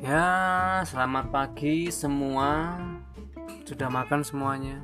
Ya, selamat pagi semua. Sudah makan semuanya?